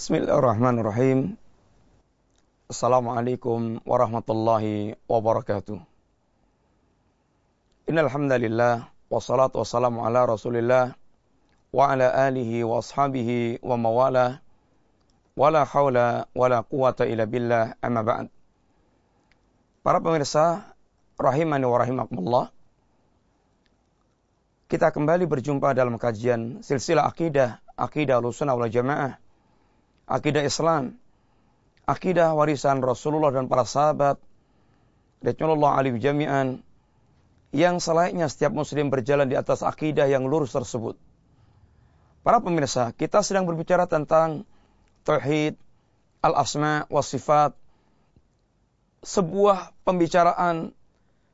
Bismillahirrahmanirrahim. Assalamualaikum warahmatullahi wabarakatuh. Innal hamdalillah wassalatu wassalamu ala Rasulillah wa ala alihi wa ashabihi wa mawala wala haula wala quwata illa billah amma ba'd. Para pemirsa rahimani wa rahimakumullah. Kita kembali berjumpa dalam kajian silsilah akidah, akidah Ahlussunnah wal Jamaah akidah Islam, akidah warisan Rasulullah dan para sahabat, Rasulullah alim jami'an, yang selayaknya setiap muslim berjalan di atas akidah yang lurus tersebut. Para pemirsa, kita sedang berbicara tentang tauhid, al-asma wa sifat, sebuah pembicaraan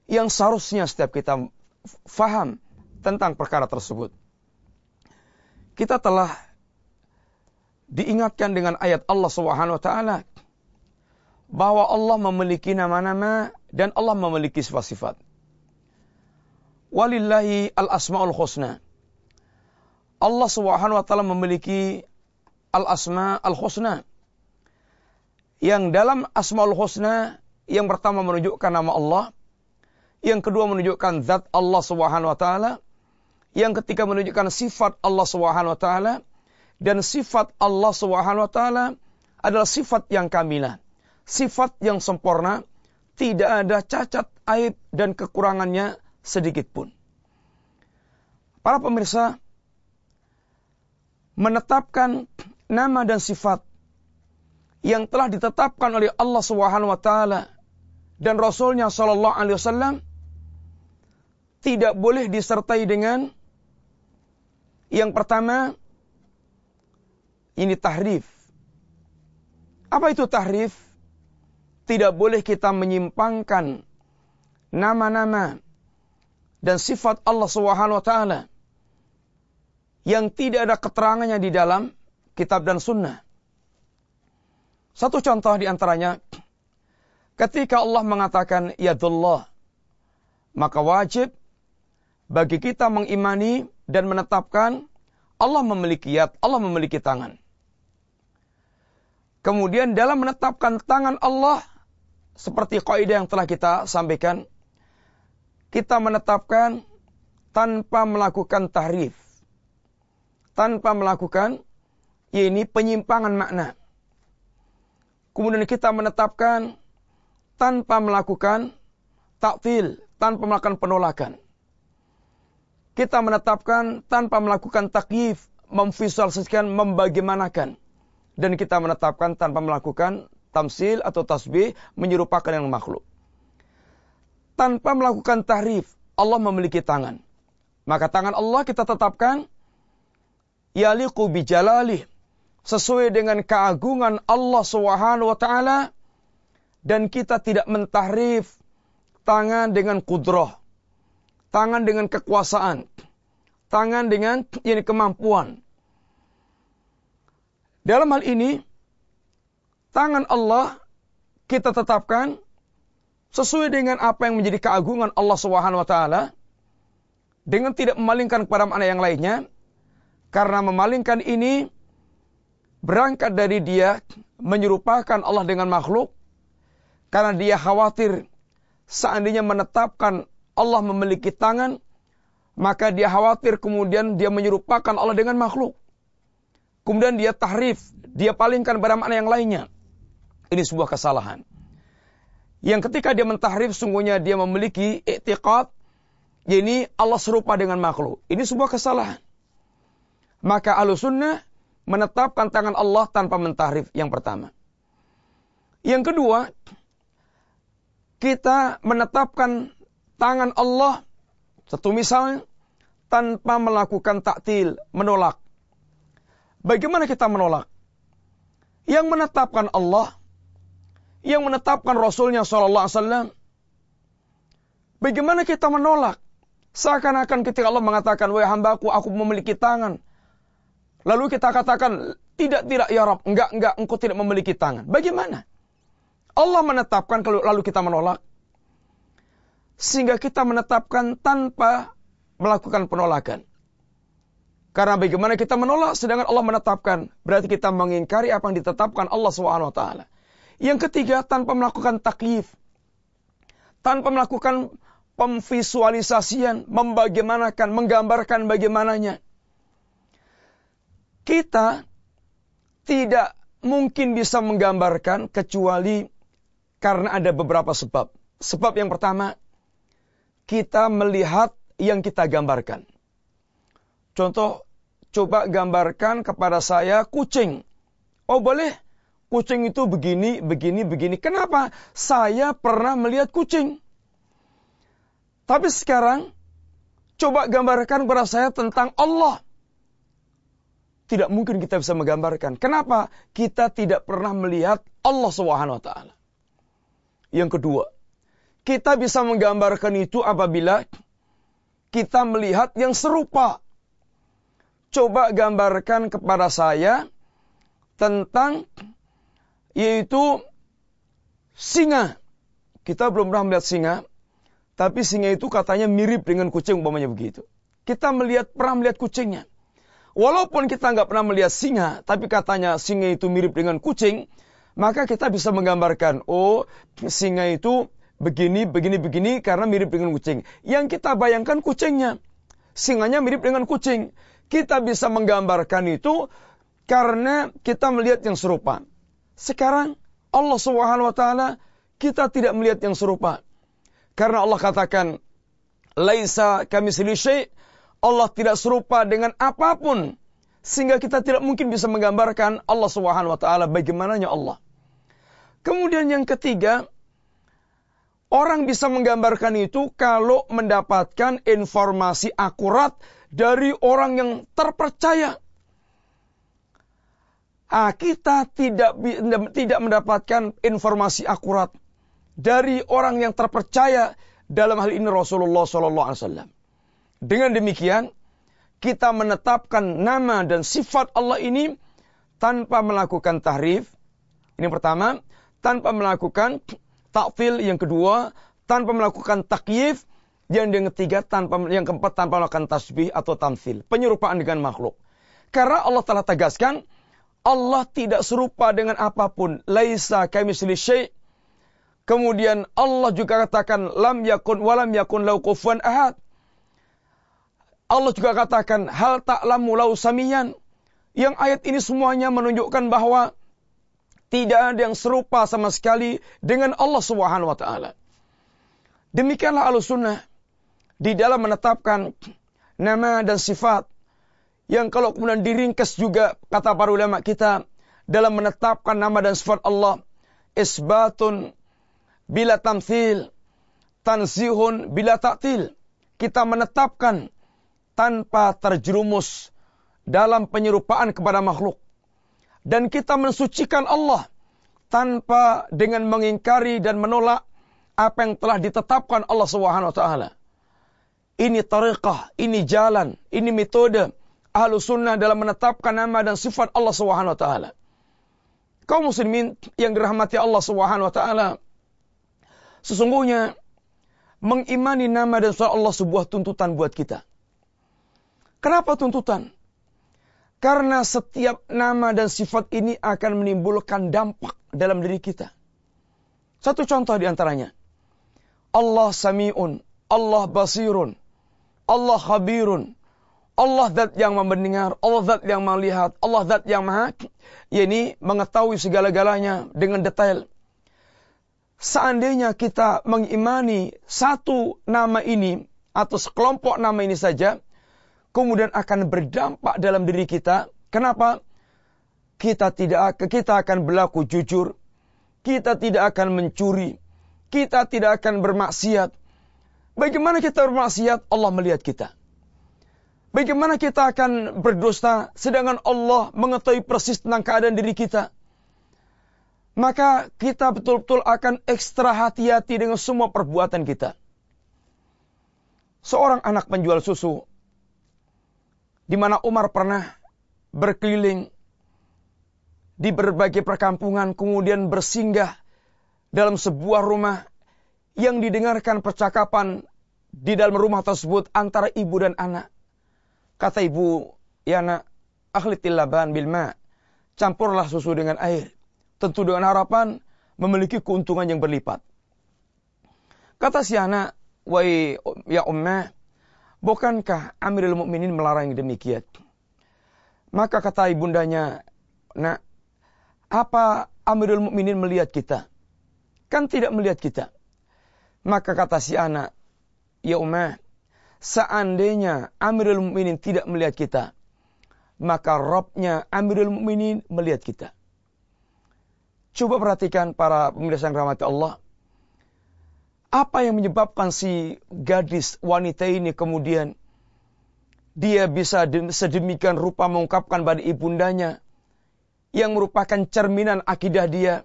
yang seharusnya setiap kita faham tentang perkara tersebut. Kita telah diingatkan dengan ayat Allah Subhanahu wa taala bahwa Allah memiliki nama-nama dan Allah memiliki sifat-sifat. Walillahi al-asmaul husna. Allah Subhanahu wa taala memiliki al-asma al-husna. Yang dalam asmaul husna yang pertama menunjukkan nama Allah, yang kedua menunjukkan zat Allah Subhanahu wa taala, yang ketiga menunjukkan sifat Allah Subhanahu wa taala, dan sifat Allah Subhanahu wa taala adalah sifat yang kamilah, sifat yang sempurna, tidak ada cacat, aib dan kekurangannya sedikit pun. Para pemirsa menetapkan nama dan sifat yang telah ditetapkan oleh Allah Subhanahu wa taala dan Rasulnya Shallallahu alaihi wasallam tidak boleh disertai dengan yang pertama ini tahrif. Apa itu tahrif? Tidak boleh kita menyimpangkan nama-nama dan sifat Allah Subhanahu wa taala yang tidak ada keterangannya di dalam kitab dan sunnah. Satu contoh di antaranya ketika Allah mengatakan yadullah maka wajib bagi kita mengimani dan menetapkan Allah memiliki yad, Allah memiliki tangan. Kemudian dalam menetapkan tangan Allah, seperti kaidah yang telah kita sampaikan, kita menetapkan tanpa melakukan tahrif. Tanpa melakukan, ini penyimpangan makna. Kemudian kita menetapkan tanpa melakukan taktil, tanpa melakukan penolakan. Kita menetapkan tanpa melakukan takyif, memvisualisasikan, membagaimanakan dan kita menetapkan tanpa melakukan tamsil atau tasbih menyerupakan yang makhluk. Tanpa melakukan tahrif, Allah memiliki tangan. Maka tangan Allah kita tetapkan yaliqu bijalalih sesuai dengan keagungan Allah Subhanahu wa taala dan kita tidak mentahrif tangan dengan kudroh, tangan dengan kekuasaan, tangan dengan ini kemampuan, dalam hal ini, tangan Allah kita tetapkan sesuai dengan apa yang menjadi keagungan Allah Subhanahu wa taala dengan tidak memalingkan kepada makna yang lainnya. Karena memalingkan ini berangkat dari dia menyerupakan Allah dengan makhluk. Karena dia khawatir seandainya menetapkan Allah memiliki tangan maka dia khawatir kemudian dia menyerupakan Allah dengan makhluk Kemudian dia tahrif, dia palingkan pada makna yang lainnya. Ini sebuah kesalahan. Yang ketika dia mentahrif, sungguhnya dia memiliki i'tiqad, ini Allah serupa dengan makhluk. Ini sebuah kesalahan. Maka sunnah menetapkan tangan Allah tanpa mentahrif yang pertama. Yang kedua, kita menetapkan tangan Allah, satu misalnya, tanpa melakukan taktil, menolak. Bagaimana kita menolak? Yang menetapkan Allah, yang menetapkan Rasulnya Sallallahu Alaihi Wasallam. Bagaimana kita menolak? Seakan-akan ketika Allah mengatakan, Wahai hambaku, aku memiliki tangan. Lalu kita katakan, tidak, tidak, ya Rob, enggak, enggak, engkau tidak memiliki tangan. Bagaimana? Allah menetapkan, lalu kita menolak. Sehingga kita menetapkan tanpa melakukan penolakan. Karena bagaimana kita menolak sedangkan Allah menetapkan, berarti kita mengingkari apa yang ditetapkan Allah SWT. Yang ketiga, tanpa melakukan taklif. Tanpa melakukan pemvisualisasian, membagaimanakan, menggambarkan bagaimananya. Kita tidak mungkin bisa menggambarkan kecuali karena ada beberapa sebab. Sebab yang pertama, kita melihat yang kita gambarkan. Contoh, coba gambarkan kepada saya kucing. Oh boleh, kucing itu begini, begini, begini. Kenapa? Saya pernah melihat kucing. Tapi sekarang, coba gambarkan kepada saya tentang Allah. Tidak mungkin kita bisa menggambarkan. Kenapa? Kita tidak pernah melihat Allah Subhanahu. Yang kedua, kita bisa menggambarkan itu apabila kita melihat yang serupa coba gambarkan kepada saya tentang yaitu singa. Kita belum pernah melihat singa, tapi singa itu katanya mirip dengan kucing umpamanya begitu. Kita melihat pernah melihat kucingnya. Walaupun kita nggak pernah melihat singa, tapi katanya singa itu mirip dengan kucing, maka kita bisa menggambarkan, oh singa itu begini, begini, begini karena mirip dengan kucing. Yang kita bayangkan kucingnya, singanya mirip dengan kucing kita bisa menggambarkan itu karena kita melihat yang serupa. Sekarang Allah Subhanahu wa taala kita tidak melihat yang serupa. Karena Allah katakan laisa kami syai' Allah tidak serupa dengan apa pun sehingga kita tidak mungkin bisa menggambarkan Allah Subhanahu wa taala bagaimananya Allah. Kemudian yang ketiga, orang bisa menggambarkan itu kalau mendapatkan informasi akurat dari orang yang terpercaya. Ah, kita tidak tidak mendapatkan informasi akurat dari orang yang terpercaya dalam hal ini Rasulullah Sallallahu Alaihi Wasallam. Dengan demikian, kita menetapkan nama dan sifat Allah ini tanpa melakukan tahrif. Ini pertama, tanpa melakukan takfil. Yang kedua, tanpa melakukan takyif yang yang ketiga tanpa yang keempat tanpa melakukan tasbih atau tamsil, penyerupaan dengan makhluk. Karena Allah telah tegaskan Allah tidak serupa dengan apa pun. Laisa kamitsli syai' Kemudian Allah juga katakan lam yakun walam yakun lau kufuwan ahad. Allah juga katakan hal ta'lamu lau samiyan. Yang ayat ini semuanya menunjukkan bahwa tidak ada yang serupa sama sekali dengan Allah Subhanahu wa taala. Demikianlah Ahlussunnah di dalam menetapkan nama dan sifat yang kalau kemudian diringkas juga kata para ulama kita dalam menetapkan nama dan sifat Allah isbatun bila tamthil tanzihun bila taktil kita menetapkan tanpa terjerumus dalam penyerupaan kepada makhluk dan kita mensucikan Allah tanpa dengan mengingkari dan menolak apa yang telah ditetapkan Allah Subhanahu wa taala. Ini tariqah, ini jalan, ini metode ahlu sunnah dalam menetapkan nama dan sifat Allah Subhanahu wa taala. Kaum muslimin yang dirahmati Allah Subhanahu wa taala, sesungguhnya mengimani nama dan sifat Allah sebuah tuntutan buat kita. Kenapa tuntutan? Karena setiap nama dan sifat ini akan menimbulkan dampak dalam diri kita. Satu contoh di antaranya. Allah sami'un, Allah basirun, Allah khabirun. Allah zat yang mendengar, Allah zat yang melihat, Allah zat yang maha, yakni mengetahui segala-galanya dengan detail. Seandainya kita mengimani satu nama ini atau sekelompok nama ini saja, kemudian akan berdampak dalam diri kita. Kenapa? Kita tidak kita akan berlaku jujur, kita tidak akan mencuri, kita tidak akan bermaksiat, Bagaimana kita bermaksiat, Allah melihat kita. Bagaimana kita akan berdosa, sedangkan Allah mengetahui persis tentang keadaan diri kita. Maka kita betul-betul akan ekstra hati-hati dengan semua perbuatan kita. Seorang anak penjual susu, di mana Umar pernah berkeliling di berbagai perkampungan, kemudian bersinggah dalam sebuah rumah yang didengarkan percakapan di dalam rumah tersebut antara ibu dan anak. Kata ibu ya nak, akhlitil laban bil ma. Campurlah susu dengan air. Tentu dengan harapan memiliki keuntungan yang berlipat. Kata si anak, wahai ya ummah, bukankah Amirul Mukminin melarang demikian? Maka kata ibundanya, nak, apa Amirul Mukminin melihat kita? Kan tidak melihat kita. Maka kata si anak, ya ummah, seandainya Amirul Mukminin tidak melihat kita, maka Robnya Amirul Mukminin melihat kita. Coba perhatikan para pemirsa yang rahmati Allah. Apa yang menyebabkan si gadis wanita ini kemudian dia bisa sedemikian rupa mengungkapkan pada ibundanya yang merupakan cerminan akidah dia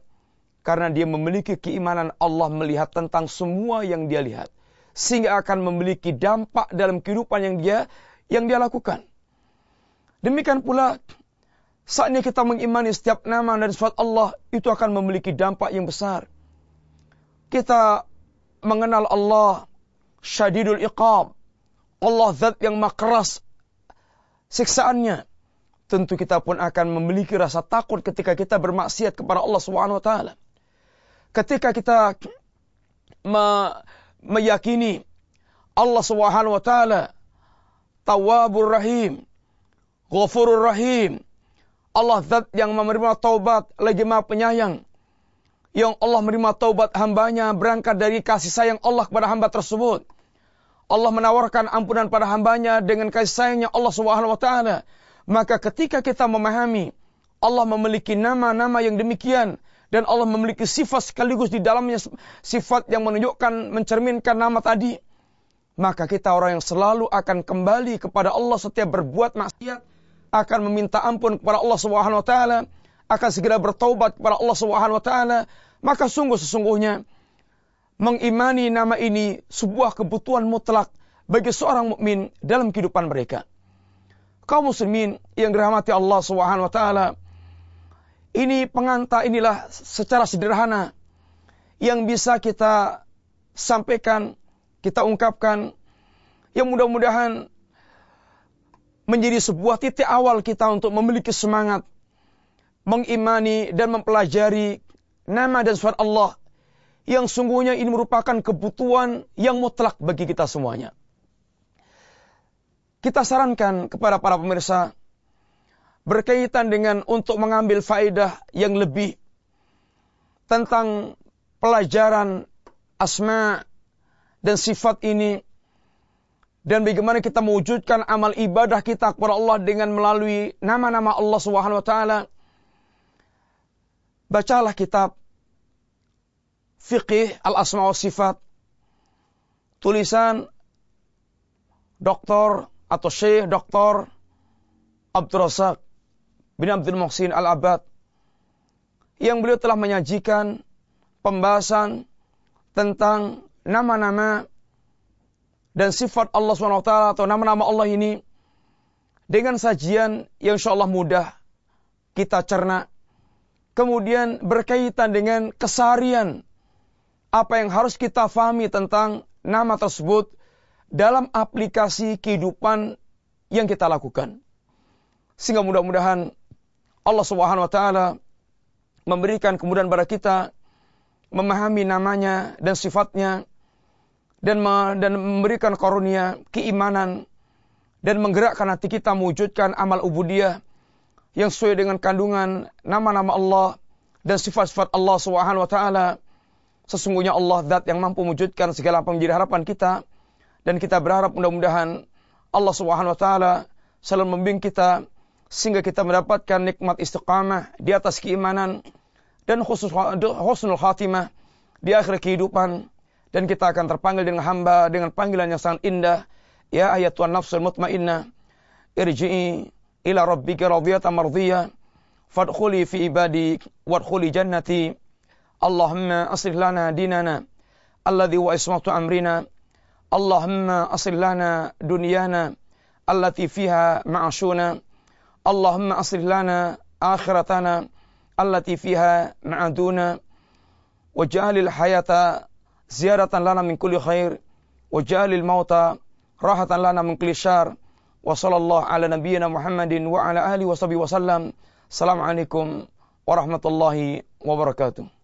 karena dia memiliki keimanan Allah melihat tentang semua yang dia lihat sehingga akan memiliki dampak dalam kehidupan yang dia yang dia lakukan. Demikian pula Saatnya kita mengimani setiap nama dan sifat Allah itu akan memiliki dampak yang besar. Kita mengenal Allah syadidul iqab. Allah zat yang makras siksaannya. Tentu kita pun akan memiliki rasa takut ketika kita bermaksiat kepada Allah Subhanahu wa taala. Ketika kita me meyakini Allah Subhanahu wa taala Tawwabur Rahim, Ghafurur Rahim, Allah zat yang menerima taubat lagi maha penyayang. Yang Allah menerima taubat hambanya berangkat dari kasih sayang Allah kepada hamba tersebut. Allah menawarkan ampunan pada hambanya dengan kasih sayangnya Allah Subhanahu wa taala. Maka ketika kita memahami Allah memiliki nama-nama yang demikian dan Allah memiliki sifat sekaligus di dalamnya sifat yang menunjukkan mencerminkan nama tadi, maka kita orang yang selalu akan kembali kepada Allah setiap berbuat maksiat akan meminta ampun kepada Allah Subhanahu wa taala, akan segera bertaubat kepada Allah Subhanahu wa taala, maka sungguh sesungguhnya mengimani nama ini sebuah kebutuhan mutlak bagi seorang mukmin dalam kehidupan mereka. Kaum muslimin yang dirahmati Allah Subhanahu wa taala, ini pengantar inilah secara sederhana yang bisa kita sampaikan, kita ungkapkan yang mudah-mudahan menjadi sebuah titik awal kita untuk memiliki semangat mengimani dan mempelajari nama dan sifat Allah yang sungguhnya ini merupakan kebutuhan yang mutlak bagi kita semuanya. Kita sarankan kepada para pemirsa berkaitan dengan untuk mengambil faedah yang lebih tentang pelajaran asma dan sifat ini dan bagaimana kita mewujudkan amal ibadah kita kepada Allah dengan melalui nama-nama Allah Subhanahu wa taala. Bacalah kitab Fiqih Al-Asma wa Sifat tulisan Doktor atau Syekh Doktor Abdul Razak bin Abdul Muhsin Al-Abad yang beliau telah menyajikan pembahasan tentang nama-nama dan sifat Allah SWT atau nama-nama Allah ini dengan sajian yang insya Allah mudah kita cerna. Kemudian berkaitan dengan kesarian apa yang harus kita fahami tentang nama tersebut dalam aplikasi kehidupan yang kita lakukan. Sehingga mudah-mudahan Allah Subhanahu wa taala memberikan kemudahan pada kita memahami namanya dan sifatnya dan dan memberikan karunia keimanan dan menggerakkan hati kita mewujudkan amal ubudiyah yang sesuai dengan kandungan nama-nama Allah dan sifat-sifat Allah Subhanahu wa taala. Sesungguhnya Allah zat yang mampu mewujudkan segala apa menjadi harapan kita dan kita berharap mudah-mudahan Allah Subhanahu wa taala selalu membimbing kita sehingga kita mendapatkan nikmat istiqamah di atas keimanan dan khusus husnul khatimah di akhir kehidupan. Dan kita akan terpanggil dengan hamba dengan panggilan yang sangat indah. Ya ayat tuan nafsul mutmainnah irji'i ila rabbika radiyatan mardiyah fadkhuli fi ibadi wadkhuli jannati. Allahumma aslih lana dinana alladhi wa ismatu amrina. Allahumma aslih lana dunyana allati fiha ma'ashuna اللهم أصلح لنا آخرتنا التي فيها معادونا وجعل الحياة زيادة لنا من كل خير وجعل الموت راحة لنا من كل شر. وصلى الله على نبينا محمد وعلى آله وصحبه وسلم. السلام عليكم ورحمة الله وبركاته.